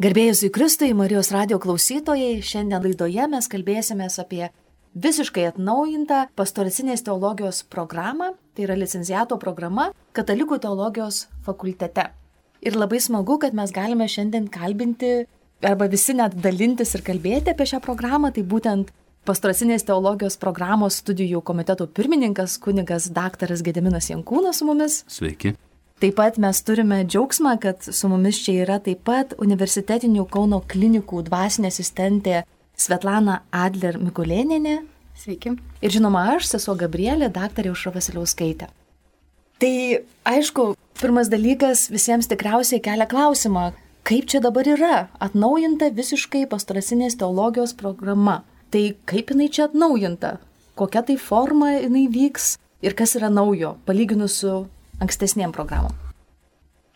Garbėjus į Kristui, Marijos radio klausytojai, šiandien laidoje mes kalbėsime apie visiškai atnaujintą pastoracinės teologijos programą, tai yra licenciato programa Katalikų teologijos fakultete. Ir labai smagu, kad mes galime šiandien kalbinti arba visi net dalintis ir kalbėti apie šią programą, tai būtent pastoracinės teologijos programos studijų komiteto pirmininkas kunigas daktaras Gediminas Jankūnas su mumis. Sveiki. Taip pat mes turime džiaugsmą, kad su mumis čia yra taip pat universitetinių Kauno klinikų dvasinė asistentė Svetlana Adler Mikulėninė. Sveiki. Ir žinoma, aš, sesuo Gabrielė, daktarė Užra Vasiliauskaitė. Tai aišku, pirmas dalykas visiems tikriausiai kelia klausimą, kaip čia dabar yra atnaujinta visiškai pastoracinės teologijos programa. Tai kaip jinai čia atnaujinta, kokia tai forma jinai vyks ir kas yra naujo, palyginus su ankstesniem programom?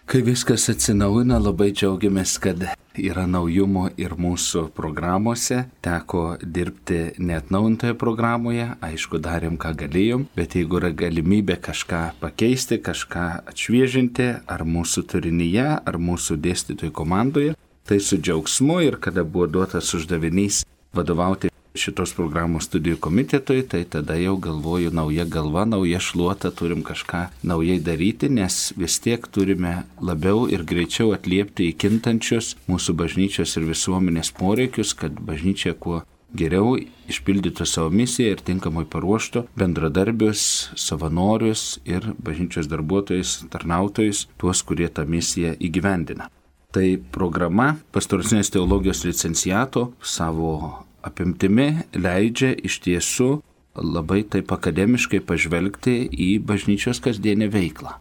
Kai viskas atsinaujina, labai džiaugiamės, kad yra naujumo ir mūsų programuose. Teko dirbti netnaujintoje programoje, aišku, darėm, ką galėjom, bet jeigu yra galimybė kažką pakeisti, kažką atšviežinti, ar mūsų turinyje, ar mūsų dėstytojų komandoje, tai su džiaugsmu ir kada buvo duotas uždavinys vadovauti šitos programos studijų komitetui, tai tada jau galvoju nauja galva, nauja šluota, turim kažką naujai daryti, nes vis tiek turime labiau ir greičiau atliepti į kintančius mūsų bažnyčios ir visuomenės poreikius, kad bažnyčia kuo geriau išpildytų savo misiją ir tinkamai paruoštų bendradarbius, savanorius ir bažnyčios darbuotojus, tarnautojus, tuos, kurie tą misiją įgyvendina. Tai programa pastoracinės teologijos licenciato savo apimtimi leidžia iš tiesų labai taip akademiškai pažvelgti į bažnyčios kasdienę veiklą.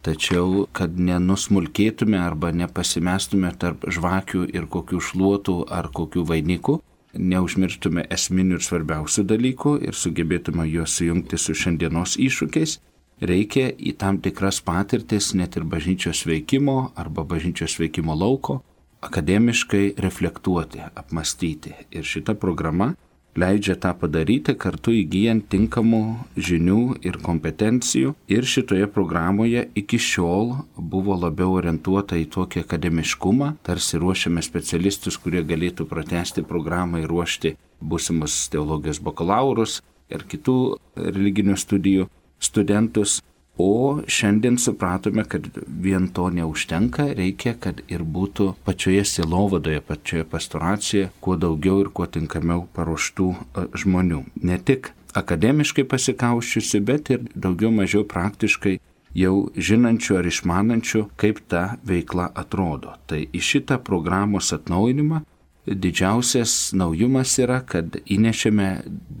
Tačiau, kad nenusmulkėtume arba nepasimestume tarp žvakių ir kokių šluotų ar kokių vainikų, neužmirštume esminių ir svarbiausių dalykų ir sugebėtume juos sujungti su šiandienos iššūkiais, reikia į tam tikras patirtis net ir bažnyčios veikimo arba bažnyčios veikimo lauko akademiškai reflektuoti, apmastyti. Ir šita programa leidžia tą padaryti kartu įgyjant tinkamų žinių ir kompetencijų. Ir šitoje programoje iki šiol buvo labiau orientuota į tokį akademiškumą, tarsi ruošiame specialistus, kurie galėtų pratesti programą ir ruošti būsimus teologijos bakalaurus ir kitų religinių studijų studentus. O šiandien supratome, kad vien to neužtenka, reikia, kad ir būtų pačioje silovadoje, pačioje pastoracijoje kuo daugiau ir kuo tinkamiau paruoštų e, žmonių. Ne tik akademiškai pasikauščiusi, bet ir daugiau mažiau praktiškai jau žinančių ar išmanančių, kaip ta veikla atrodo. Tai į šitą programos atnaujinimą didžiausias naujumas yra, kad įnešėme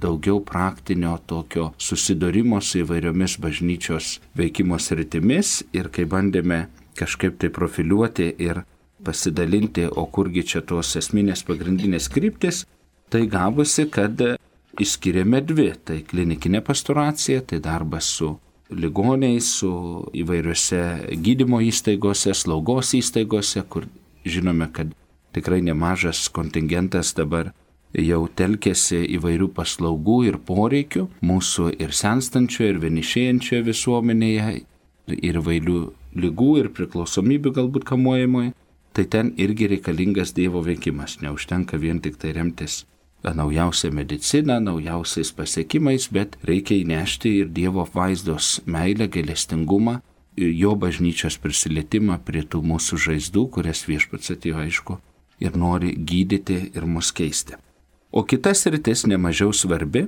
daugiau praktinio tokio susidorimo su įvairiomis bažnyčios veikimo sritimis ir kai bandėme kažkaip tai profiliuoti ir pasidalinti, o kurgi čia tos esminės pagrindinės kryptis, tai gavosi, kad išskiriame dvi. Tai klinikinė pastoracija, tai darbas su ligoniais, su įvairiose gydymo įstaigose, slaugos įstaigose, kur žinome, kad tikrai nemažas kontingentas dabar jau telkėsi įvairių paslaugų ir poreikių mūsų ir senstančioje, ir vienišėjančioje visuomenėje, ir įvairių lygų ir priklausomybių galbūt kamuojamoje, tai ten irgi reikalingas Dievo veikimas. Neužtenka vien tik tai remtis naujausią mediciną, naujausiais pasiekimais, bet reikia įnešti ir Dievo vaizdos meilę, gailestingumą, jo bažnyčios prisilietimą prie tų mūsų žaizdų, kurias viešpats atėjo aišku ir nori gydyti ir mus keisti. O kitas rytis nemažiau svarbi,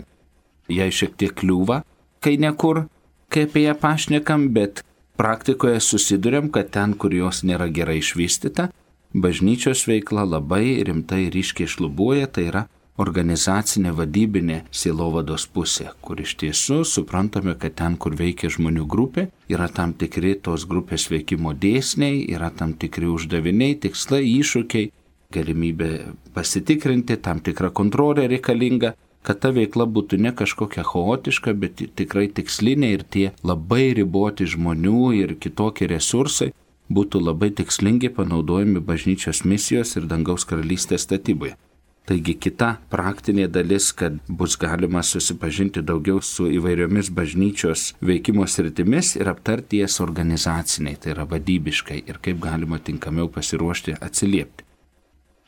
jai šiek tiek kliūva, kai nekur, kai apie ją pašnekam, bet praktikoje susidurėm, kad ten, kur jos nėra gerai išvystyta, bažnyčios veikla labai rimtai ryškiai šlubuoja, tai yra organizacinė vadybinė silovados pusė, kur iš tiesų suprantame, kad ten, kur veikia žmonių grupė, yra tam tikri tos grupės veikimo dėsniai, yra tam tikri uždaviniai, tikslai, iššūkiai, galimybė pasitikrinti, tam tikra kontrolė reikalinga, kad ta veikla būtų ne kažkokia chaotiška, bet tikrai tikslinė ir tie labai riboti žmonių ir kitokie resursai būtų labai tikslingai panaudojami bažnyčios misijos ir dangaus karalystės statyboje. Taigi kita praktinė dalis, kad bus galima susipažinti daugiau su įvairiomis bažnyčios veikimo sritimis ir aptarti jas organizaciniai, tai yra vadybiškai ir kaip galima tinkamiau pasiruošti atsiliepti.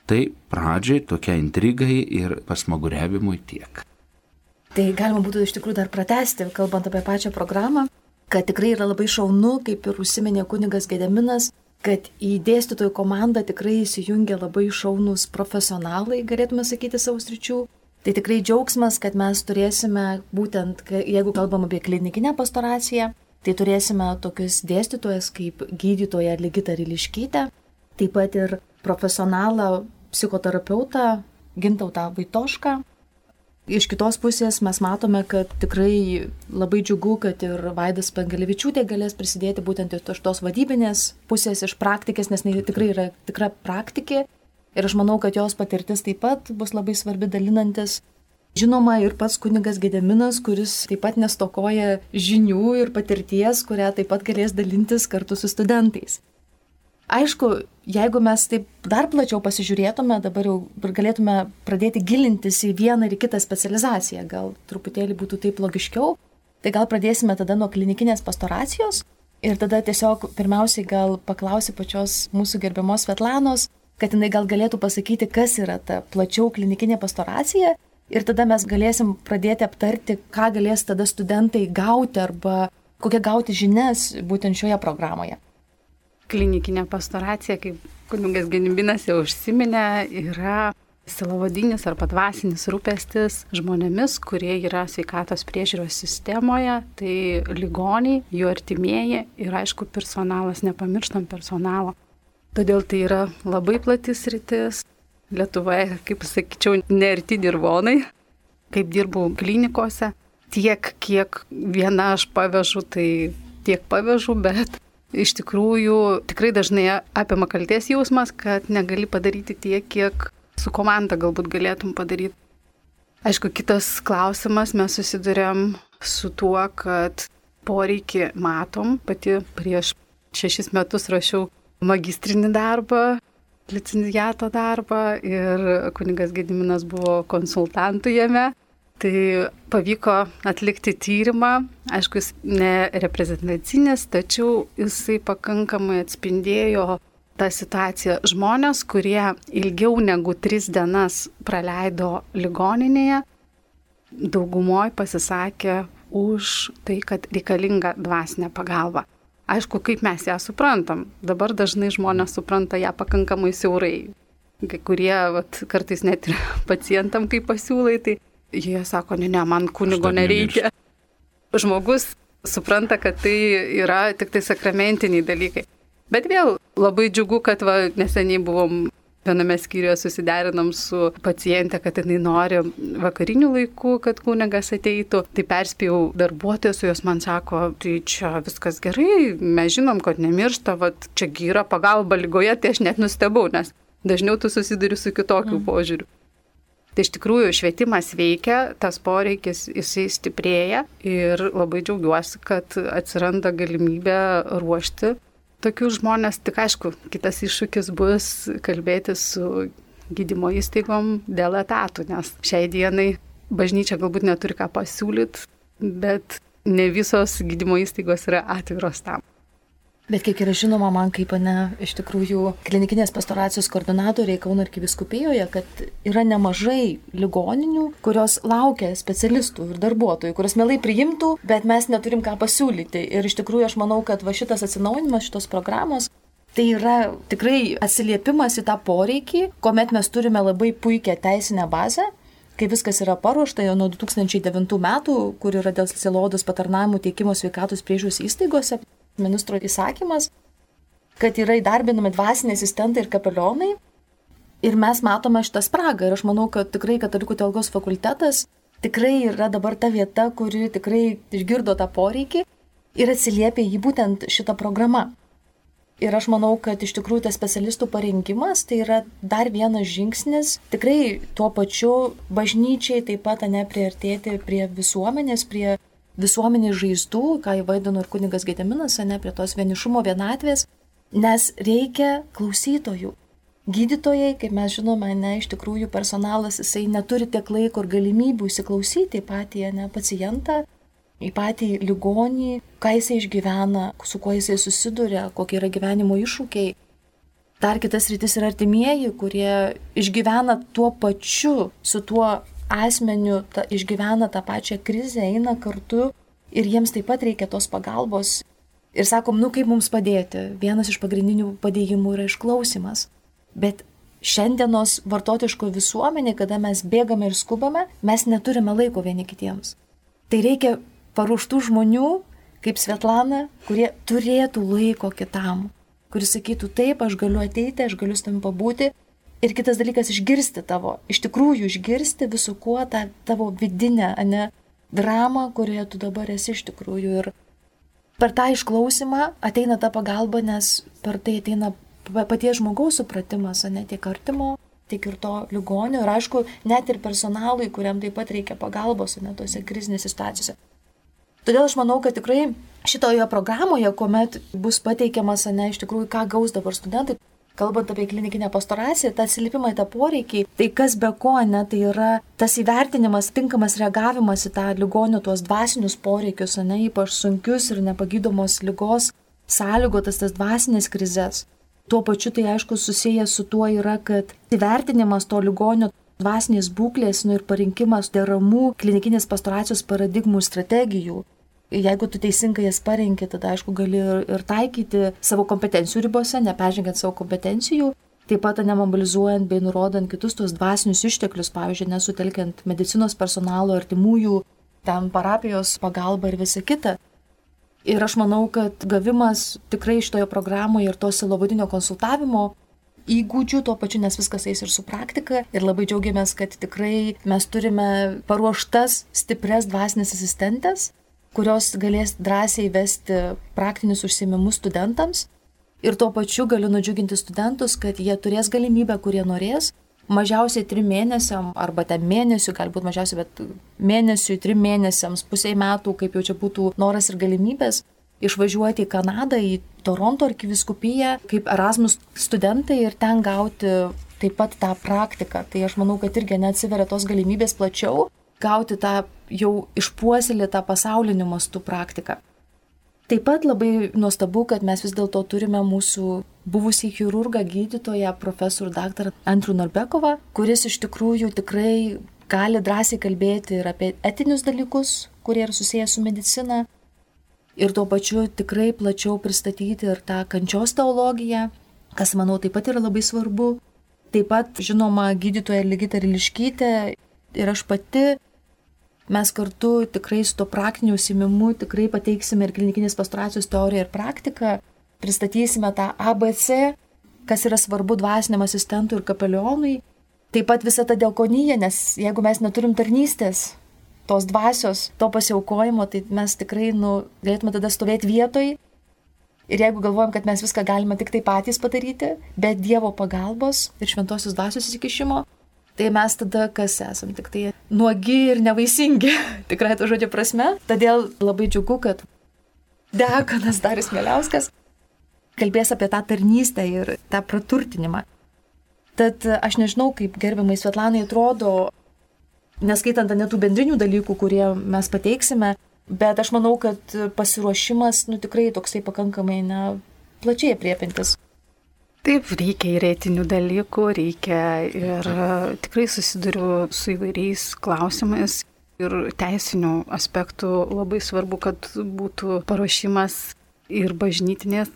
Tai pradžiai tokia intrigai ir pasmaguriavimui tiek. Tai galima būtų iš tikrųjų dar pratesti, kalbant apie pačią programą, kad tikrai yra labai šaunu, kaip ir užsiminė kunigas Gedeminas, kad į dėstytojų komandą tikrai įsijungia labai šaunus profesionalai, galėtume sakyti, savo sričių. Tai tikrai džiaugsmas, kad mes turėsime būtent, jeigu kalbam apie klinikinę pastoraciją, tai turėsime tokius dėstytojas kaip gydytoja Ligita Riliškytė, taip pat ir profesionalą psichoterapeutą Gintautą Vaitošką. Iš kitos pusės mes matome, kad tikrai labai džiugu, kad ir Vaidas Pangalevičiūtė galės prisidėti būtent iš tos vadybinės pusės, iš praktikės, nes jinai tikrai yra tikra praktikė. Ir aš manau, kad jos patirtis taip pat bus labai svarbi dalinantis. Žinoma, ir pats kunigas Gedeminas, kuris taip pat nestokoja žinių ir patirties, kurią taip pat galės dalintis kartu su studentais. Aišku, jeigu mes taip dar plačiau pasižiūrėtume, dabar jau galėtume pradėti gilintis į vieną ir kitą specializaciją, gal truputėlį būtų taip logiškiau, tai gal pradėsime tada nuo klinikinės pastoracijos ir tada tiesiog pirmiausiai gal paklausi pačios mūsų gerbiamos Svetlanos, kad jinai gal galėtų pasakyti, kas yra ta plačiau klinikinė pastoracija ir tada mes galėsim pradėti aptarti, ką galės tada studentai gauti arba kokią gauti žinias būtent šioje programoje klinikinė pastoracija, kaip kuningas Genimbinas jau užsiminė, yra silavadinis arba dvasinis rūpestis žmonėmis, kurie yra sveikatos priežiūros sistemoje, tai ligoniai, jų artimieji ir aišku personalas, nepamirštam personalo. Todėl tai yra labai platis rytis. Lietuvoje, kaip sakyčiau, nerti dirvonai, kaip dirbau klinikose, tiek, kiek viena aš pavežu, tai tiek pavežu, bet iš tikrųjų tikrai dažnai apima kalties jausmas, kad negali padaryti tiek, kiek su komanda galbūt galėtum padaryti. Aišku, kitas klausimas, mes susidurėm su tuo, kad poreikį matom. Pati prieš šešis metus rašiau magistrinį darbą, licencijato darbą ir kuningas Gediminas buvo konsultantų jame. Tai pavyko atlikti tyrimą, aišku, jis nereprezentacinis, tačiau jisai pakankamai atspindėjo tą situaciją. Žmonės, kurie ilgiau negu tris dienas praleido ligoninėje, daugumoje pasisakė už tai, kad reikalinga dvasinė pagalba. Aišku, kaip mes ją suprantam. Dabar dažnai žmonės supranta ją pakankamai siaurai. Kai kurie vat, kartais net ir pacientam, kai pasiūlai, tai Jie sako, ne, ne, man kunigo nereikia. Žmogus supranta, kad tai yra tik tai sakramentiniai dalykai. Bet vėl labai džiugu, kad va, neseniai buvom viename skyriuje susiderinom su pacientė, kad jinai nori vakarinių laikų, kad kunigas ateitų. Tai perspėjau darbuotojus, jos man sako, tai čia viskas gerai, mes žinom, kad nemiršta, va, čia gyra pagalba lygoje, tai aš net nustebau, nes dažniau tu susiduri su kitokiu mm. požiūriu. Tai iš tikrųjų švietimas veikia, tas poreikis jisai stiprėja ir labai džiaugiuosi, kad atsiranda galimybė ruošti tokius žmonės. Tik aišku, kitas iššūkis bus kalbėti su gydymo įstaigom dėl etatų, nes šiai dienai bažnyčia galbūt neturi ką pasiūlyti, bet ne visos gydymo įstaigos yra atviros tam. Bet kiek yra žinoma man kaip ne iš tikrųjų klinikinės pastoracijos koordinatoriai Kauno arkiviskupijoje, kad yra nemažai ligoninių, kurios laukia specialistų ir darbuotojų, kurios mielai priimtų, bet mes neturim ką pasiūlyti. Ir iš tikrųjų aš manau, kad va šitas atsinaujinimas šitos programos Tai yra tikrai atsiliepimas į tą poreikį, kuomet mes turime labai puikią teisinę bazę, kai viskas yra paruošta jau nuo 2009 metų, kur yra dėl silodos patarnavimų teikimo sveikatos priežiūros įstaigose, ministro įsakymas, kad yra įdarbinami dvasiniai asistentai ir kapelionai. Ir mes matome šitą spragą. Ir aš manau, kad tikrai Katalikų teologijos fakultetas tikrai yra dabar ta vieta, kuri tikrai išgirdo tą poreikį ir atsiliepia į būtent šitą programą. Ir aš manau, kad iš tikrųjų tas specialistų parengimas tai yra dar vienas žingsnis, tikrai tuo pačiu bažnyčiai taip pat ne priartėti prie visuomenės, prie visuomenės žaizdų, ką įvaidino ir kunigas Gedeminas, ne prie tos vienišumo vienatvės, nes reikia klausytojų. Gydytojai, kaip mes žinome, ne iš tikrųjų personalas, jisai neturi tiek laiko ir galimybių įsiklausyti į patį ne, pacientą, į patį ligonį, ką jisai išgyvena, su kuo jisai susiduria, kokie yra gyvenimo iššūkiai. Dar kitas rytis yra artimieji, kurie išgyvena tuo pačiu, su tuo asmeniu, ta, išgyvena tą pačią krizę, eina kartu ir jiems taip pat reikia tos pagalbos. Ir sakom, nu kaip mums padėti. Vienas iš pagrindinių padėjimų yra išklausimas. Bet šiandienos vartotiško visuomenė, kada mes bėgame ir skubame, mes neturime laiko vieni kitiems. Tai reikia paruoštų žmonių, kaip Svetlana, kurie turėtų laiko kitam, kuris sakytų, taip, aš galiu ateiti, aš galiu tam pabūti. Ir kitas dalykas - išgirsti tavo, iš tikrųjų išgirsti visų kuo tą tavo vidinę, ne, dramą, kurioje tu dabar esi iš tikrųjų. Ir per tą išklausimą ateina ta pagalba, nes per tai ateina paties žmogaus supratimas, ne tiek artimo, tiek ir to ligonio. Ir aišku, net ir personalui, kuriam taip pat reikia pagalbos, ne tose krizinėse situacijose. Todėl aš manau, kad tikrai šitoje programoje, kuomet bus pateikiamas, ne iš tikrųjų, ką gaus dabar studentai, kalbant apie klinikinę pastoraciją, tą atsiliepimą į tą poreikį, tai kas be ko, ne, tai yra tas įvertinimas, tinkamas reagavimas į tą ligonio tuos dvasinius poreikius, ne, ypač sunkius ir nepagydomos lygos sąlygotas tas dvasinės krizės. Tuo pačiu tai aišku susijęs su tuo yra, kad įvertinimas to ligonio dvasinės būklės nu, ir parinkimas deramų klinikinės pastoracijos paradigmų strategijų jeigu tu teisingai jas parenki, tada aišku gali ir taikyti savo kompetencijų ribose, neperžengiant savo kompetencijų, taip pat nemobilizuojant bei nurodant kitus tos dvasinius išteklius, pavyzdžiui, nesutelkiant medicinos personalo, artimųjų, ten parapijos pagalba ir visa kita. Ir aš manau, kad gavimas tikrai šitoje programoje ir to silovadinio konsultavimo įgūdžių, tuo pačiu, nes viskas eis ir su praktika. Ir labai džiaugiamės, kad tikrai mes turime paruoštas stipres dvasinės asistentės, kurios galės drąsiai vesti praktinius užsiemimus studentams. Ir tuo pačiu galiu nudžiuginti studentus, kad jie turės galimybę, kurie norės, mažiausiai trim mėnesiam, arba ten mėnesių, galbūt mažiausiai, bet mėnesių, trim mėnesiams, pusiai metų, kaip jau čia būtų noras ir galimybės, išvažiuoti į Kanadą, į Toronto arkiviskupiją, kaip Erasmus studentai ir ten gauti taip pat tą praktiką. Tai aš manau, kad irgi neatsiveria tos galimybės plačiau gauti tą jau išpuoselėtą pasauliniu mastu praktiką. Taip pat labai nuostabu, kad mes vis dėlto turime mūsų buvusį chirurgą, gydytoją, profesorių dr. Andrių Norbekovą, kuris iš tikrųjų tikrai gali drąsiai kalbėti ir apie etinius dalykus, kurie yra susijęs su medicina, ir tuo pačiu tikrai plačiau pristatyti ir tą kančios teologiją, kas manau taip pat yra labai svarbu. Taip pat, žinoma, gydytoja Ligita Riliškytė ir aš pati Mes kartu tikrai su to praktiniu užsimimu tikrai pateiksime ir klinikinės pastoracijos teoriją ir praktiką, pristatysime tą ABC, kas yra svarbu dvasiniam asistentui ir kapelionui, taip pat visą tą dėlkonyje, nes jeigu mes neturim tarnystės, tos dvasios, to pasiaukojimo, tai mes tikrai nu, galėtume tada stovėti vietoj. Ir jeigu galvojam, kad mes viską galime tik tai patys padaryti, be Dievo pagalbos ir šventosios dvasios įsikišimo, tai mes tada kas esam, tik tai nuogi ir nevaisingi, tikrai to žodžio prasme. Todėl labai džiugu, kad Dekonas Darius Mėliauskas kalbės apie tą tarnystę ir tą praturtinimą. Tad aš nežinau, kaip gerbiamai Svetlanai atrodo, neskaitant netų bendrinių dalykų, kurie mes pateiksime, bet aš manau, kad pasiruošimas, nu tikrai toksai pakankamai, na, plačiai apriepintis. Taip, reikia ir etinių dalykų, reikia ir tikrai susiduriu su įvairiais klausimais ir teisinių aspektų. Labai svarbu, kad būtų paruošimas ir bažnytinės,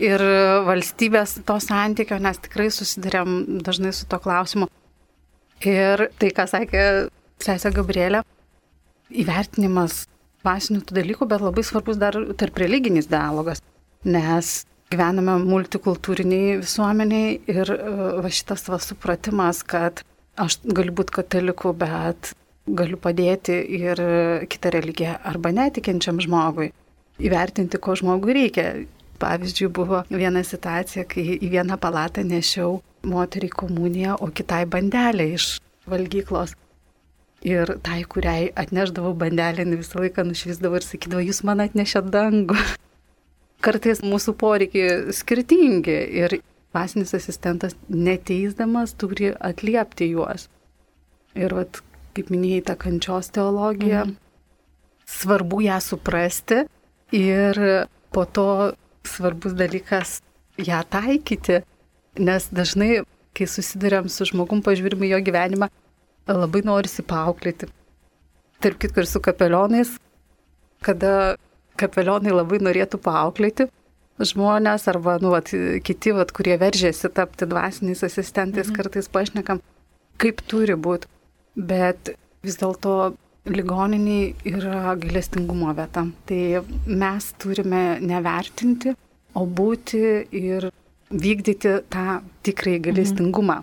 ir valstybės to santykio, nes tikrai susidurėm dažnai su to klausimu. Ir tai, ką sakė sesė Gabrielė, įvertinimas dvasinių dalykų, bet labai svarbus dar tarp religinis dialogas, nes gyvename multikultūriniai visuomeniai ir e, va šitas va supratimas, kad aš galiu būti kataliku, bet galiu padėti ir kitą religiją arba netikinčiam žmogui įvertinti, ko žmogui reikia. Pavyzdžiui, buvo viena situacija, kai į vieną palatą nešiau moterį komuniją, o kitai bandelę iš valgyklos. Ir tai, kuriai atneždavau bandelę, visą laiką nušvisdavo ir sakydavo, jūs man atnešėt dangų kartais mūsų poreikiai skirtingi ir dvasinis asistentas neteisdamas turi atliepti juos. Ir vat, kaip minėjai, ta kančios teologija, mhm. svarbu ją suprasti ir po to svarbus dalykas ją taikyti Nes dažnai, kai susidurėm su žmogum, pažiūrim jo gyvenimą, labai norisi paauklėti. Tarp kitko ir su kapelionais, kada kapelionai labai norėtų paauklėti žmonės arba nu, vat, kiti, vat, kurie veržėsi tapti dvasiniais asistentais, mhm. kartais pašnekam, kaip turi būti. Bet vis dėlto ligoniniai yra gailestingumo vieta. Tai mes turime nevertinti, o būti ir vykdyti tą tikrąjį gailestingumą.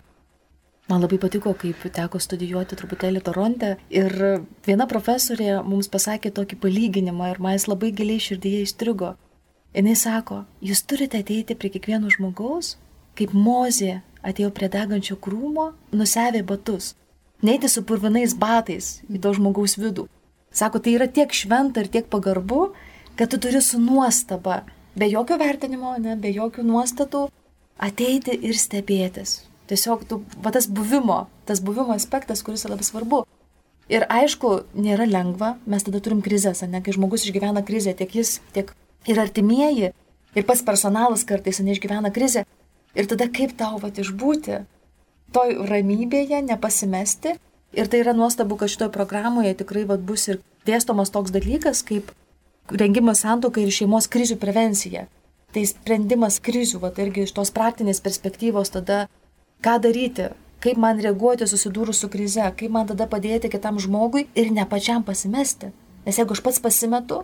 Man labai patiko, kaip teko studijuoti truputėlį Toronte ir viena profesorė mums pasakė tokį palyginimą ir man jis labai giliai širdyje įstrigo. Jis sako, jūs turite ateiti prie kiekvieno žmogaus, kaip mozė atėjo prie degančio krūmo, nusevė batus. Neiti su purvinais batais į to žmogaus vidų. Sako, tai yra tiek šventa ir tiek pagarbu, kad tu turi su nuostaba, be jokio vertinimo, ne, be jokių nuostatų, ateiti ir stebėtis. Tiesiog tu, va tas buvimo, tas buvimo aspektas, kuris yra labai svarbu. Ir aišku, nėra lengva, mes tada turim krizės, ne, kai žmogus išgyvena krizę, tiek jis, tiek ir artimieji, ir pats personalas kartais neišgyvena krizę. Ir tada kaip tau va išbūti, toj ramybėje, nepasimesti. Ir tai yra nuostabu, kad šitoje programoje tikrai va bus ir dėstomas toks dalykas, kaip rengimas santokai ir šeimos krizių prevencija. Tai sprendimas krizių, va irgi iš tos praktinės perspektyvos tada ką daryti, kaip man reaguoti susidūrus su krize, kaip man tada padėti kitam žmogui ir ne pačiam pasimesti. Nes jeigu aš pats pasimetu,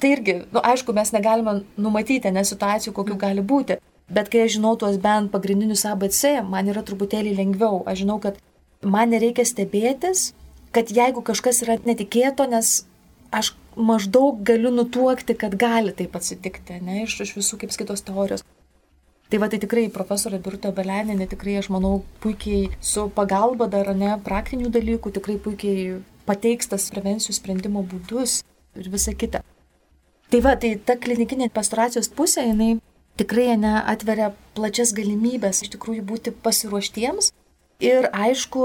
tai irgi, nu, aišku, mes negalime numatyti nes situacijų, kokių gali būti. Bet kai aš žinau tuos bent pagrindinius ABC, man yra truputėlį lengviau. Aš žinau, kad man nereikia stebėtis, kad jeigu kažkas yra netikėto, nes aš maždaug galiu nutuokti, kad gali taip atsitikti, ne, iš, iš visų kaip skaitos teorijos. Tai va tai tikrai profesorė Birutė Beleninė tikrai, aš manau, puikiai su pagalba dar ne praktinių dalykų, tikrai puikiai pateiks tas prevencijų sprendimo būdus ir visa kita. Tai va, tai ta klinikinė pastoracijos pusė, jinai tikrai ne atveria plačias galimybės iš tikrųjų būti pasiruoštiems. Ir aišku,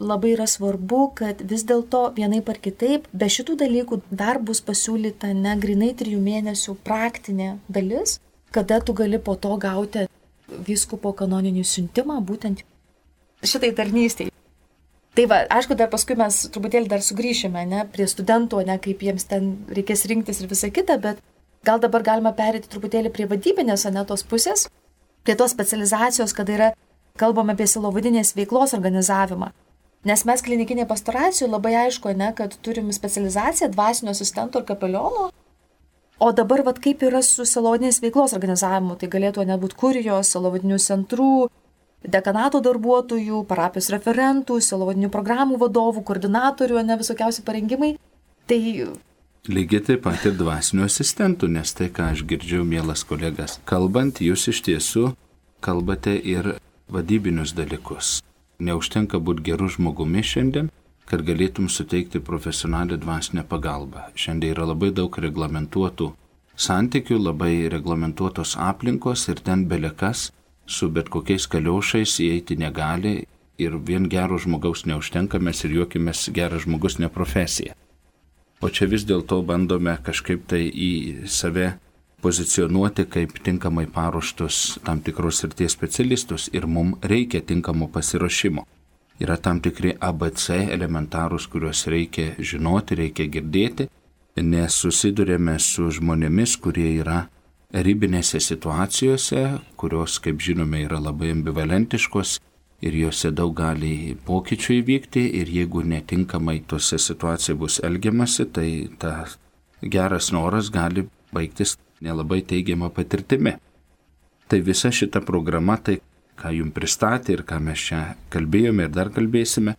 labai yra svarbu, kad vis dėlto vienai par kitaip, be šitų dalykų dar bus pasiūlyta ne grinai trijų mėnesių praktinė dalis, kada tu gali po to gauti vyskupo kanoninį siuntimą būtent šitai tarnystėje. Tai va, aišku, dar paskui mes truputėlį dar sugrįšime, ne, prie studentų, ne, kaip jiems ten reikės rinktis ir visa kita, bet gal dabar galima perėti truputėlį prie vadybinės, ne, tos pusės, prie tos specializacijos, kada yra kalbame apie silovadinės veiklos organizavimą. Nes mes klinikinėje pastoracijoje labai aišku, ne, kad turim specializaciją dvasinio asistento ir kapeliono, O dabar, vad kaip yra su salonės veiklos organizavimu, tai galėtų nebūti kurijos, salovadinių centrų, dekanato darbuotojų, parapijos referentų, salovadinių programų vadovų, koordinatorių, ne visokiausi parengimai. Tai Lygiai taip pat ir dvasinių asistentų, nes tai, ką aš girdžiu, mielas kolegas, kalbant, jūs iš tiesų kalbate ir vadybinius dalykus. Neužtenka būti gerų žmogumi šiandien, kad galėtum suteikti profesionalią dvasinę pagalbą. Šiandien yra labai daug reglamentuotų santykių, labai reglamentuotos aplinkos ir ten belekas su bet kokiais kaliošais įeiti negali ir vien gero žmogaus neužtenka, mes ir juokimės geras žmogus ne profesija. O čia vis dėlto bandome kažkaip tai į save pozicionuoti kaip tinkamai paruoštus tam tikros ir tie specialistus ir mums reikia tinkamo pasiruošimo yra tam tikri ABC elementarūs, kuriuos reikia žinoti, reikia girdėti, nes susidurėme su žmonėmis, kurie yra ribinėse situacijose, kurios, kaip žinome, yra labai ambivalentiškos ir juose daug gali pokyčių įvykti ir jeigu netinkamai tose situacijose bus elgiamasi, tai ta geras noras gali baigtis nelabai teigiamą patirtimi. Tai visa šita programa, tai ką jums pristatė ir ką mes čia kalbėjome ir dar kalbėsime,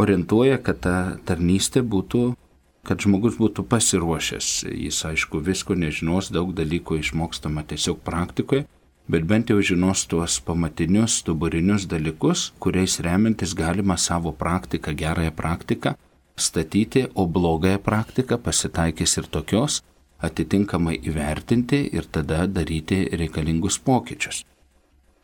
orientuoja, kad ta tarnystė būtų, kad žmogus būtų pasiruošęs. Jis aišku visko nežinos, daug dalykų išmokstama tiesiog praktikoje, bet bent jau žinos tuos pamatinius, stuburinius dalykus, kuriais remiantis galima savo praktiką, gerąją praktiką statyti, o blogąją praktiką pasitaikys ir tokios, atitinkamai įvertinti ir tada daryti reikalingus pokyčius.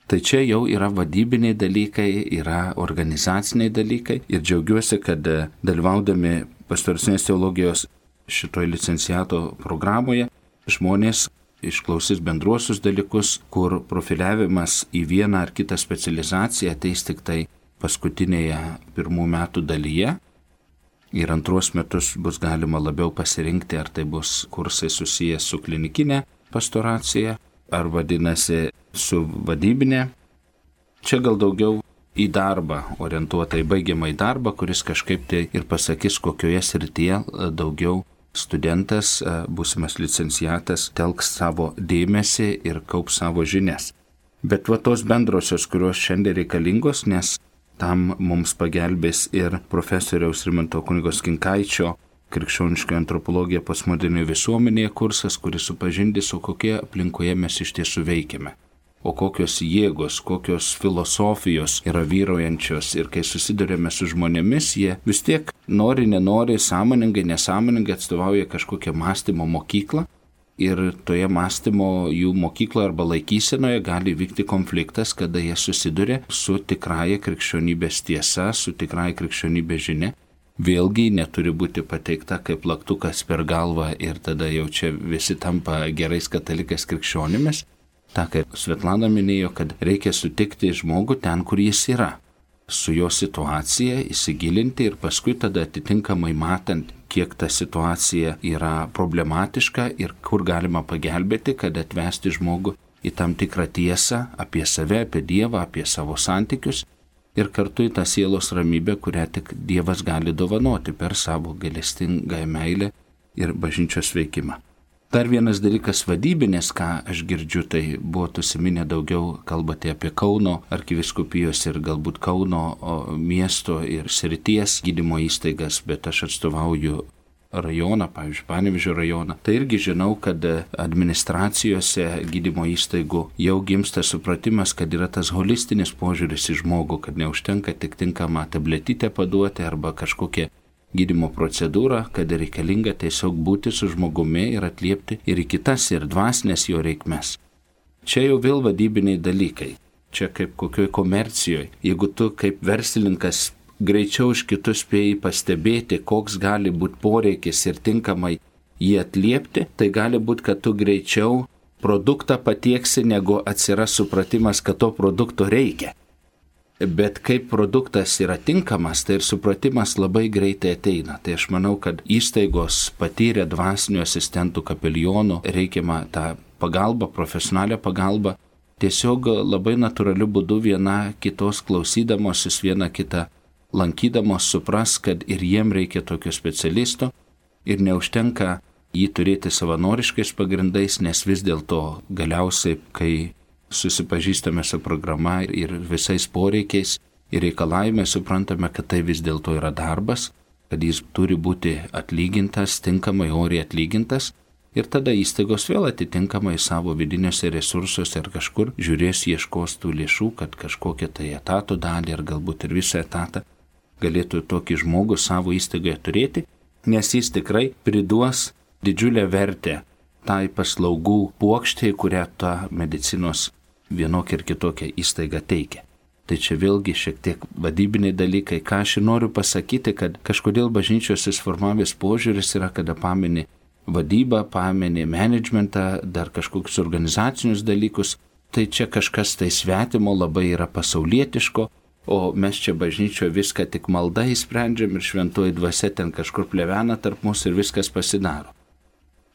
Tai čia jau yra vadybiniai dalykai, yra organizaciniai dalykai ir džiaugiuosi, kad e, dalyvaudami pastoracinės teologijos šitoje licenciato programoje žmonės išklausys bendruosius dalykus, kur profiliavimas į vieną ar kitą specializaciją ateis tik tai paskutinėje pirmų metų dalyje. Ir antruos metus bus galima labiau pasirinkti, ar tai bus kursai susijęs su klinikinė pastoracija, ar vadinasi su vadybinė. Čia gal daugiau į darbą orientuota, į baigiamą į darbą, kuris kažkaip tai ir pasakys, kokioje srityje daugiau studentas, e, būsimas licenciatas, telks savo dėmesį ir kaups savo žinias. Bet va tos bendrosios, kurios šiandien reikalingos, nes tam mums pagelbės ir profesoriaus Rimanto kunigos Kinkaičio krikščioniška antropologija postmodernioje visuomenėje kursas, kuris supažindys, su kokie aplinkoje mes iš tiesų veikiame o kokios jėgos, kokios filosofijos yra vyrojančios ir kai susidurėme su žmonėmis, jie vis tiek nori, nenori, sąmoningai, nesąmoningai atstovauja kažkokią mąstymo mokyklą. Ir toje mąstymo jų mokykloje arba laikysenoje gali vykti konfliktas, kada jie susiduria su tikrąja krikščionybės tiesa, su tikrąja krikščionybės žinia. Vėlgi neturi būti pateikta kaip laktukas per galvą ir tada jau čia visi tampa gerais katalikais krikščionimis, tą, kaip Svetlana minėjo, kad reikia sutikti žmogų ten, kur jis yra, su jo situacija įsigilinti ir paskui tada atitinkamai matant, kiek ta situacija yra problematiška ir kur galima pagelbėti, kad atvesti žmogų į tam tikrą tiesą apie save, apie Dievą, apie savo santykius ir kartu į tą sielos ramybę, kurią tik Dievas gali dovanoti per savo galestingą meilę ir bažnyčios veikimą. Dar vienas dalykas vadybinės, ką aš girdžiu, tai buvo užsiminę daugiau kalbate apie Kauno arkiviskupijos ir galbūt Kauno miesto ir srities gydymo įstaigas, bet aš atstovauju rajoną, pavyzdžiui, Panevižio rajoną. Tai irgi žinau, kad administracijose gydymo įstaigų jau gimsta supratimas, kad yra tas holistinis požiūris į žmogų, kad neužtenka tik tinkamą tabletytę paduoti arba kažkokią gydimo procedūrą, kad reikalinga tiesiog būti su žmogumi ir atliepti ir į kitas ir dvasinės jo reikmes. Čia jau vėl vadybiniai dalykai. Čia kaip kokioj komercijoje. Jeigu tu kaip verslininkas greičiau už kitus spėjai pastebėti, koks gali būti poreikis ir tinkamai jį atliepti, tai gali būti, kad tu greičiau produktą patieksi, negu atsiras supratimas, kad to produkto reikia. Bet kaip produktas yra tinkamas, tai ir supratimas labai greitai ateina. Tai aš manau, kad įstaigos patyrę dvasinių asistentų kapelionų reikiamą tą pagalbą, profesionalią pagalbą, tiesiog labai natūraliu būdu viena kitos klausydamosis, viena kitą lankydamos supras, kad ir jiem reikia tokio specialisto ir neužtenka jį turėti savanoriškais pagrindais, nes vis dėlto galiausiai, kai susipažįstame su programa ir visais poreikiais ir reikalavimais suprantame, kad tai vis dėlto yra darbas, kad jis turi būti atlygintas, tinkamai oriai atlygintas ir tada įstaigos vėl atitinkamai savo vidiniuose resursuose ar kažkur žiūrės ieškos tų lėšų, kad kažkokią tai etato dalį ar galbūt ir visą etatą galėtų tokį žmogų savo įstaigoje turėti, nes jis tikrai priduos didžiulę vertę tai paslaugų puokštė, kurią ta medicinos vienokia ir kitokia įstaiga teikia. Tai čia vėlgi šiek tiek vadybiniai dalykai. Ką aš noriu pasakyti, kad kažkodėl bažnyčios susiformavęs požiūris yra, kada pamini vadybą, pamini managementą, dar kažkokius organizacinius dalykus. Tai čia kažkas tai svetimo labai yra pasaulietiško, o mes čia bažnyčioje viską tik malda įsprendžiam ir šventoji dvasia ten kažkur plevena tarp mūsų ir viskas pasidaro.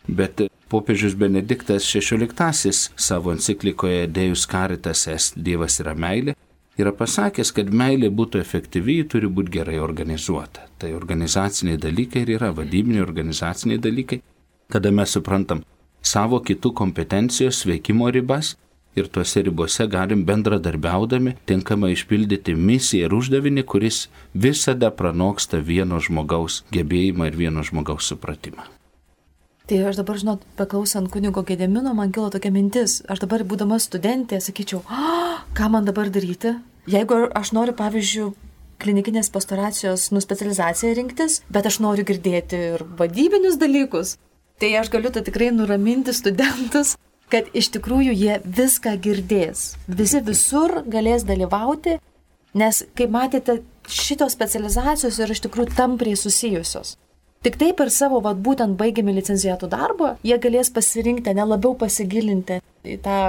Bet popiežius Benediktas XVI savo enciklikoje Dėjus Caritas est Dievas yra meilė yra pasakęs, kad meilė būtų efektyvi, turi būti gerai organizuota. Tai organizaciniai dalykai ir yra vadybiniai organizaciniai dalykai, kada mes suprantam savo kitų kompetencijos veikimo ribas ir tuose ribose galim bendradarbiaudami tinkamai išpildyti misiją ir uždavinį, kuris visada pranoksta vieno žmogaus gebėjimą ir vieno žmogaus supratimą. Tai aš dabar, žinot, beklausant kunigo Gedemino, man kilo tokia mintis, aš dabar būdama studentė, sakyčiau, ką man dabar daryti, jeigu aš noriu, pavyzdžiui, klinikinės pastoracijos nuspecializaciją rinktis, bet aš noriu girdėti ir vadybinius dalykus, tai aš galiu tai tikrai nuraminti studentus, kad iš tikrųjų jie viską girdės. Visi visur galės dalyvauti, nes, kaip matėte, šitos specializacijos yra iš tikrųjų tampriai susijusios. Tik taip per savo, vad būtent baigiami licencijato darbą, jie galės pasirinkti, nelabiau pasigilinti į tą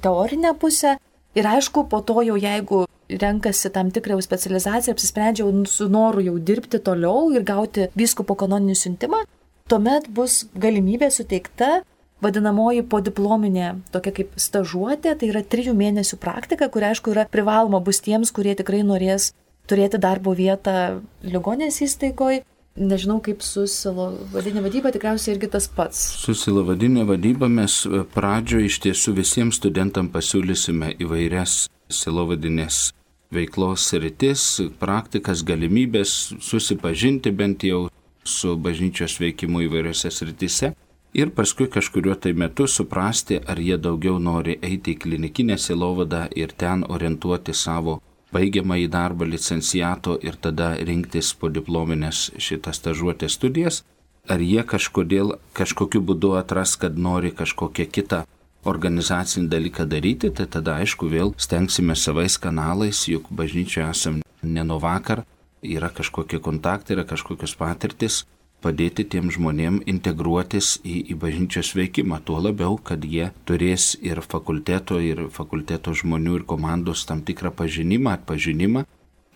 teorinę pusę. Ir aišku, po to jau jeigu renkasi tam tikrą jau specializaciją, apsisprendžia jau su noru jau dirbti toliau ir gauti vyskupo kanoninį siuntimą, tuomet bus galimybė suteikta vadinamoji podiplominė, tokia kaip stažuotė, tai yra trijų mėnesių praktika, kuri aišku yra privaloma bus tiems, kurie tikrai norės turėti darbo vietą ligonės įstaigoje nežinau kaip su silovadinė vadyba, tikriausiai irgi tas pats. Su silovadinė vadyba mes e, pradžioje iš tiesų visiems studentam pasiūlysime įvairias silovadinės veiklos rytis, praktikas, galimybės susipažinti bent jau su bažnyčios veikimu įvairiose sritise ir paskui kažkuriuo tai metu suprasti, ar jie daugiau nori eiti į klinikinę silovadą ir ten orientuoti savo baigiamą į darbą licenciato ir tada rinktis po diplominės šitas stažuotės studijas, ar jie kažkodėl kažkokiu būdu atras, kad nori kažkokią kitą organizacinį dalyką daryti, tai tada aišku vėl stengsime savais kanalais, juk bažnyčioje esam ne nuo vakar, yra kažkokie kontaktai, yra kažkokios patirtis, padėti tiem žmonėm integruotis į, į bažnyčios veikimą, tuo labiau, kad jie turės ir fakulteto, ir fakulteto žmonių, ir komandos tam tikrą pažinimą, atpažinimą.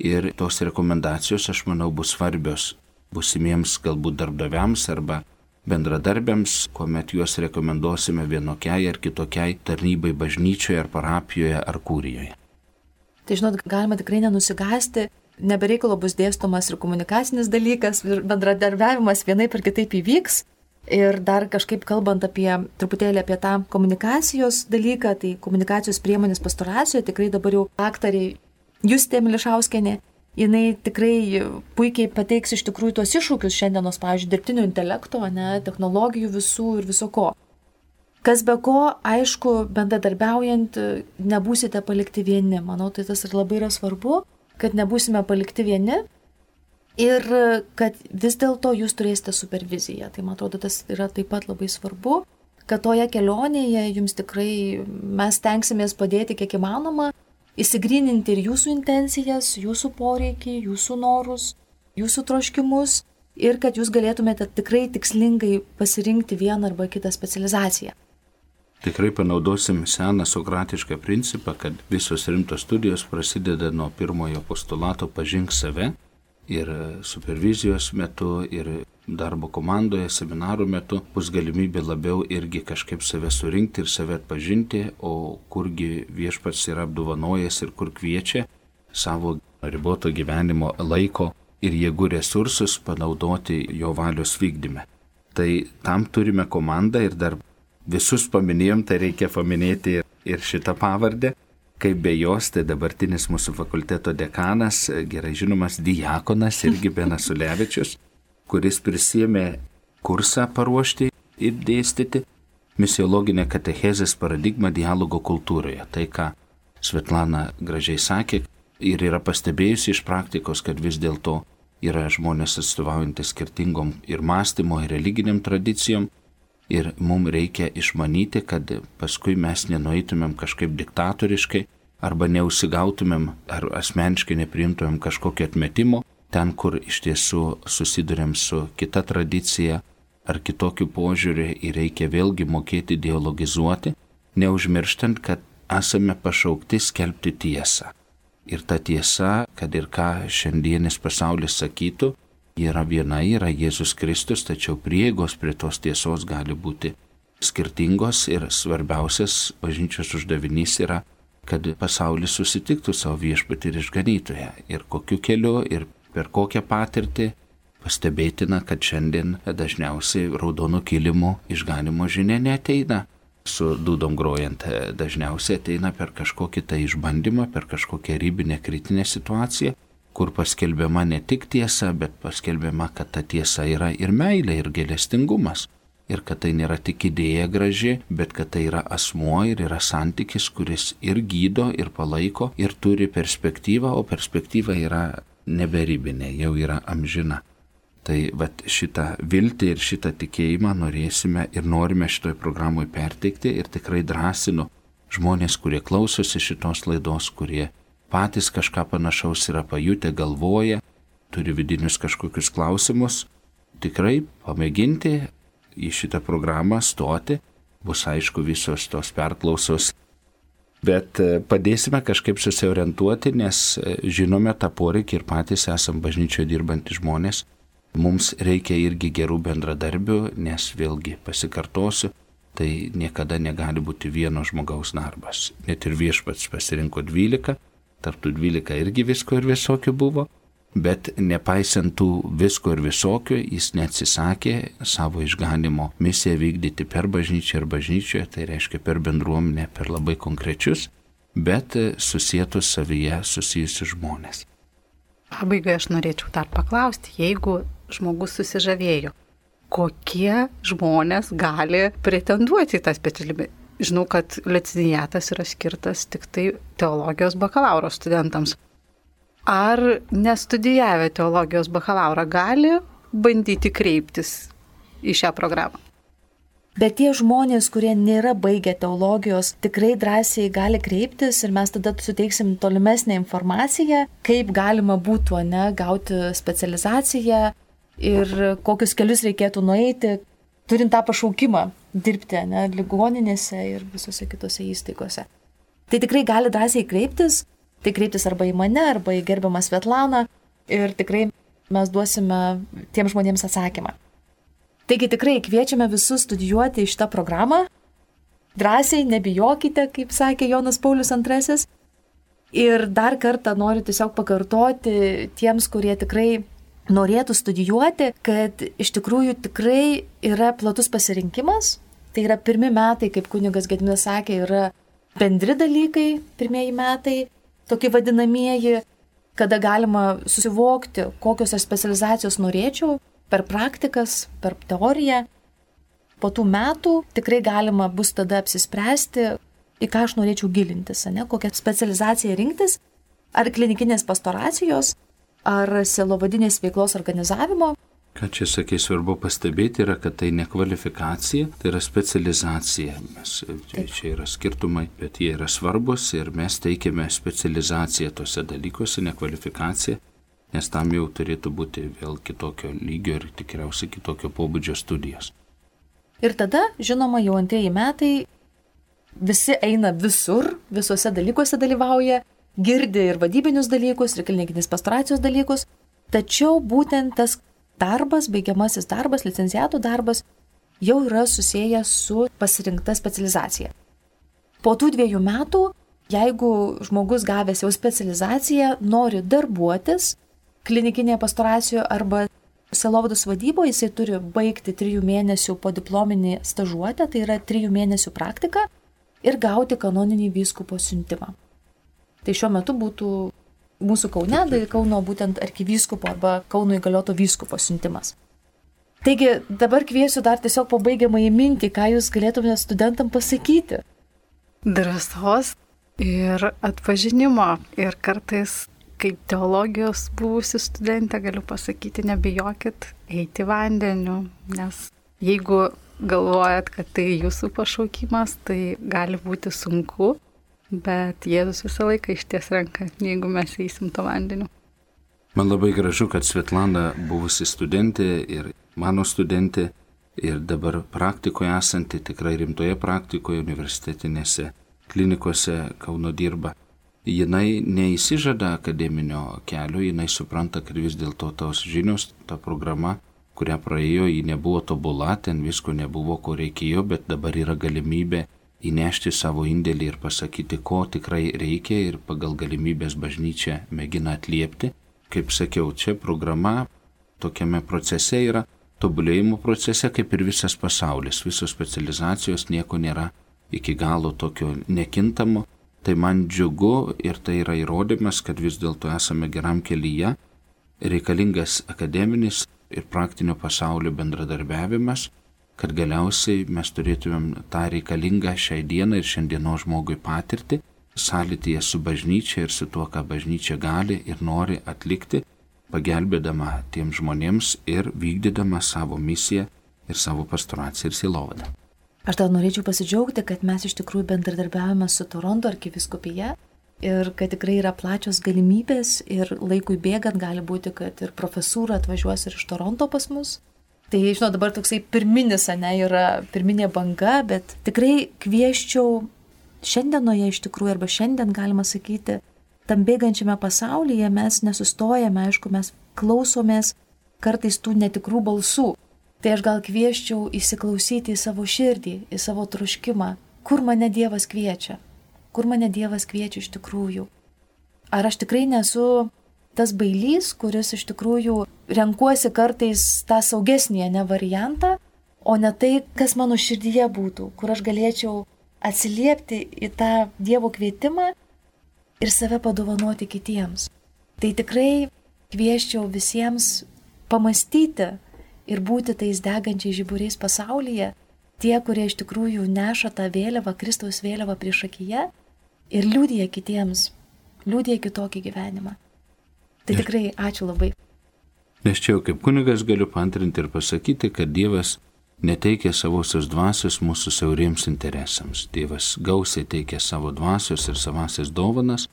Ir tos rekomendacijos, aš manau, bus svarbios busimiems galbūt darbdaviams arba bendradarbiams, kuomet juos rekomenduosime vienokiai ar kitokiai tarnybai bažnyčioje ar parapijoje ar kūrijoje. Tai žinot, galima tikrai nenusigasti, nebereikalo bus dėstomas ir komunikacinis dalykas, ir bendradarbiavimas vienai per kitaip įvyks. Ir dar kažkaip kalbant apie truputėlį apie tą komunikacijos dalyką, tai komunikacijos priemonės pastoracijoje tikrai dabar jau aktoriai Justė Milišauskenė, jinai tikrai puikiai pateiks iš tikrųjų tuos iššūkius šiandienos, pavyzdžiui, dirbtinio intelekto, ne, technologijų visų ir viso ko. Kas be ko, aišku, bendradarbiaujant, nebūsite palikti vieni. Manau, tai tas ir labai yra svarbu kad nebūsime palikti vieni ir kad vis dėlto jūs turėsite superviziją. Tai man atrodo, tas yra taip pat labai svarbu, kad toje kelionėje jums tikrai mes tenksimės padėti kiek įmanoma, įsigryninti ir jūsų intencijas, jūsų poreikį, jūsų norus, jūsų troškimus ir kad jūs galėtumėte tikrai tikslingai pasirinkti vieną arba kitą specializaciją. Tikrai panaudosim seną sokratišką principą, kad visos rimtos studijos prasideda nuo pirmojo postulato pažink save ir supervizijos metu ir darbo komandoje, seminarų metu bus galimybė labiau irgi kažkaip save surinkti ir save atpažinti, o kurgi viešpats yra apdovanojęs ir kur kviečia savo riboto gyvenimo laiko ir jėgų resursus panaudoti jo valios vykdyme. Tai tam turime komandą ir dar visus paminėjom, tai reikia paminėti ir šitą pavardę. Kaip be jos, tai dabartinis mūsų fakulteto dekanas, gerai žinomas Diakonas irgi Benas Ulevičius, kuris prisėmė kursą paruošti ir dėstyti misiologinę katechezės paradigmą dialogo kultūroje. Tai, ką Svetlana gražiai sakė ir yra pastebėjusi iš praktikos, kad vis dėlto yra žmonės atstovaujantis skirtingom ir mąstymo, ir religiniam tradicijom, ir mums reikia išmanyti, kad paskui mes nenueitumėm kažkaip diktatoriškai arba neusigautumėm ar asmeniškai nepriimtumėm kažkokio atmetimo ten, kur iš tiesų susidurėm su kita tradicija ar kitokiu požiūriu ir reikia vėlgi mokėti dialogizuoti, neužmirštant, kad esame pašaukti skelbti tiesą. Ir ta tiesa, kad ir ką šiandienis pasaulis sakytų, yra viena, yra Jėzus Kristus, tačiau prieigos prie tos tiesos gali būti skirtingos ir svarbiausias bažnyčios uždavinys yra, kad pasaulis susitiktų savo viešpatį ir išganytoje. Ir kokiu keliu ir per kokią patirtį pastebėtina, kad šiandien dažniausiai raudonų kilimų išganimo žinia neteina. Su dūdom grojant dažniausiai ateina per kažkokį tai išbandymą, per kažkokią rybinę kritinę situaciją kur paskelbiama ne tik tiesa, bet paskelbiama, kad ta tiesa yra ir meilė, ir gelestingumas. Ir kad tai nėra tik idėja graži, bet kad tai yra asmuo ir yra santykis, kuris ir gydo, ir palaiko, ir turi perspektyvą, o perspektyva yra neberibinė, jau yra amžina. Tai vat šitą viltį ir šitą tikėjimą norėsime ir norime šitoj programui perteikti ir tikrai drąsinu žmonės, kurie klausosi šitos laidos, kurie patys kažką panašaus yra pajutę, galvoja, turi vidinius kažkokius klausimus, tikrai pamėginti į šitą programą stoti. Bus aišku visos tos perklausos. Bet e, padėsime kažkaip susiorientuoti, nes e, žinome tą poreikį ir patys esam bažnyčioje dirbantys žmonės. Mums reikia irgi gerų bendradarbių, nes vėlgi pasikartosiu, tai niekada negali būti vieno žmogaus darbas. Net ir viešpats pasirinko 12, tarptų 12 irgi visko ir visokių buvo, Bet nepaisant tų visko ir visokio, jis neatsisakė savo išganimo misiją vykdyti per bažnyčią ir bažnyčioje, tai reiškia per bendruomenę, per labai konkrečius, bet susijęs savyje susijusius žmonės. Pabaigai aš norėčiau dar paklausti, jeigu žmogus susižavėjo, kokie žmonės gali pretenduoti į tą specialybę. Žinau, kad licencijatas yra skirtas tik tai teologijos bakalauro studentams. Ar nestudijavę teologijos bakalauro gali bandyti kreiptis į šią programą? Bet tie žmonės, kurie nėra baigę teologijos, tikrai drąsiai gali kreiptis ir mes tada suteiksim tolimesnę informaciją, kaip galima būtų ne, gauti specializaciją ir kokius kelius reikėtų nueiti, turint tą pašaukimą dirbti ne, ligoninėse ir visose kitose įstaigose. Tai tikrai gali drąsiai kreiptis, tai kreiptis arba į mane, arba į gerbiamą Svetlaną ir tikrai mes duosime tiem žmonėms atsakymą. Taigi tikrai kviečiame visus studijuoti šitą programą. Drąsiai, nebijokite, kaip sakė Jonas Paulius II. Ir dar kartą noriu tiesiog pakartoti tiems, kurie tikrai norėtų studijuoti, kad iš tikrųjų tikrai yra platus pasirinkimas. Tai yra pirmi metai, kaip kunigas Gedminas sakė, yra bendri dalykai, pirmieji metai tokie vadinamieji, kada galima susivokti, kokios aš specializacijos norėčiau per praktikas, per teoriją. Po tų metų tikrai galima bus tada apsispręsti, į ką aš norėčiau gilintis, ne, kokią specializaciją rinktis, ar klinikinės pastoracijos, ar selovadinės veiklos organizavimo, Ką čia sakai svarbu pastebėti yra, kad tai ne kvalifikacija, tai yra specializacija. Mes, čia, čia yra skirtumai, bet jie yra svarbus ir mes teikiame specializaciją tose dalykuose, ne kvalifikaciją, nes tam jau turėtų būti vėl kitokio lygio ir tikriausiai kitokio pobūdžio studijos. Ir tada, žinoma, jau antrieji metai visi eina visur, visuose dalykuose dalyvauja, girdi ir vadybinius dalykus, ir klinikinės pastoracijos dalykus, tačiau būtent tas darbas, baigiamasis darbas, licenciatų darbas jau yra susijęs su pasirinkta specializacija. Po tų dviejų metų, jeigu žmogus gavęs jau specializaciją nori darbuotis klinikinėje pastoracijoje arba selovados vadyboje, jisai turi baigti trijų mėnesių po diplominį stažuotę, tai yra trijų mėnesių praktika ir gauti kanoninį vyskupo siuntimą. Tai šiuo metu būtų mūsų Kaune, tai Kauno būtent arkivyskupo arba Kauno įgalioto vyskupo siuntimas. Taigi dabar kviesiu dar tiesiog pabaigiamą į mintį, ką jūs galėtumėte studentam pasakyti. Drąsos ir atpažinimo ir kartais kaip teologijos buvusi studentė galiu pasakyti, nebijokit eiti vandeniu, nes jeigu galvojat, kad tai jūsų pašaukimas, tai gali būti sunku, bet Jėzus visą laiką išties ranką, jeigu mes eisim to vandeniu. Man labai gražu, kad Svetlana buvusi studentė ir mano studentė ir dabar praktikoje esanti, tikrai rimtoje praktikoje, universitetinėse klinikose Kauno dirba. Jinai neįsižada akademinio kelio, jinai supranta, kad vis dėlto tos žinios, ta programa, kurią praėjo, ji nebuvo tobula, ten visko nebuvo, ko reikėjo, bet dabar yra galimybė įnešti savo indėlį ir pasakyti, ko tikrai reikia ir pagal galimybės bažnyčia mėgina atliepti. Kaip sakiau, čia programa tokiame procese yra tobulėjimo procese kaip ir visas pasaulis, visos specializacijos nieko nėra iki galo tokio nekintamo. Tai man džiugu ir tai yra įrodymas, kad vis dėlto esame geram kelyje, reikalingas akademinis ir praktinio pasaulio bendradarbiavimas kad galiausiai mes turėtumėm tą reikalingą šiai dienai ir šiandieno žmogui patirti, sąlytyje su bažnyčia ir su tuo, ką bažnyčia gali ir nori atlikti, pagelbėdama tiem žmonėms ir vykdydama savo misiją ir savo pastoraciją ir silovadą. Aš dar norėčiau pasidžiaugti, kad mes iš tikrųjų bendradarbiavame su Toronto arkiviskupija ir kad tikrai yra plačios galimybės ir laikui bėgant gali būti, kad ir profesūra atvažiuos ir iš Toronto pas mus Tai, žinau, dabar toksai pirminis, ne, yra pirminė banga, bet tikrai kvieščiau šiandienoje iš tikrųjų, arba šiandien galima sakyti, tam bėgančiame pasaulyje mes nesustojame, aišku, mes klausomės kartais tų netikrų balsų. Tai aš gal kvieščiau įsiklausyti į savo širdį, į savo troškimą, kur mane Dievas kviečia, kur mane Dievas kviečia iš tikrųjų. Ar aš tikrai nesu tas bailys, kuris iš tikrųjų renkuosi kartais tą saugesnį ne variantą, o ne tai, kas mano širdyje būtų, kur aš galėčiau atsiliepti į tą Dievo kvietimą ir save padovanoti kitiems. Tai tikrai kvieščiau visiems pamastyti ir būti tais degančiais žiburiais pasaulyje, tie, kurie iš tikrųjų neša tą vėliavą, Kristaus vėliavą prieš akiją ir liūdija kitiems, liūdija kitokį gyvenimą. Tai tikrai ačiū labai. Nes čia jau kaip kunigas galiu pantrinti ir pasakyti, kad Dievas neteikia savosios dvasios mūsų siauriems interesams. Dievas gausiai teikia savo dvasios ir savasias dovanas,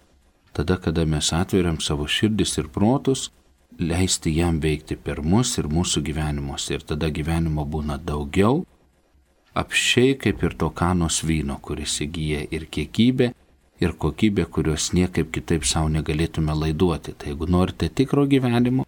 tada, kada mes atveriam savo širdis ir protus, leisti jam veikti per mus ir mūsų gyvenimuose. Ir tada gyvenimo būna daugiau, apšiai kaip ir to kanos vyno, kuris įgyja ir kiekybę, ir kokybę, kurios niekaip kitaip savo negalėtume laiduoti. Tai jeigu norite tikro gyvenimo,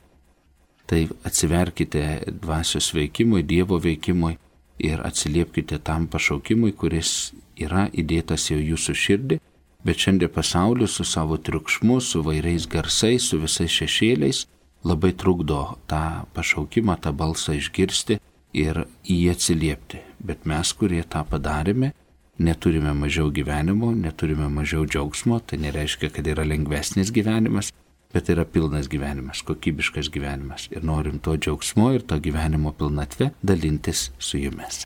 tai atsiverkite dvasios veikimui, Dievo veikimui ir atsiliepkite tam pašaukimui, kuris yra įdėtas jau jūsų širdį, bet šiandien pasaulis su savo triukšmu, su vairiais garsais, su visais šešėliais labai trukdo tą pašaukimą, tą balsą išgirsti ir į jį atsiliepti. Bet mes, kurie tą padarėme, neturime mažiau gyvenimo, neturime mažiau džiaugsmo, tai nereiškia, kad yra lengvesnis gyvenimas, bet yra pilnas gyvenimas, kokybiškas gyvenimas. Ir norim to džiaugsmo ir to gyvenimo pilnatvę dalintis su jumis.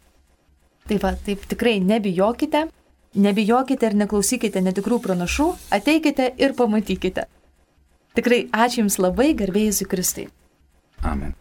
Taip pat, taip tikrai nebijokite, nebijokite ir neklausykite netikrų pranašų, ateikite ir pamatykite. Tikrai ačiū Jums labai, garbėjai Kristai. Amen.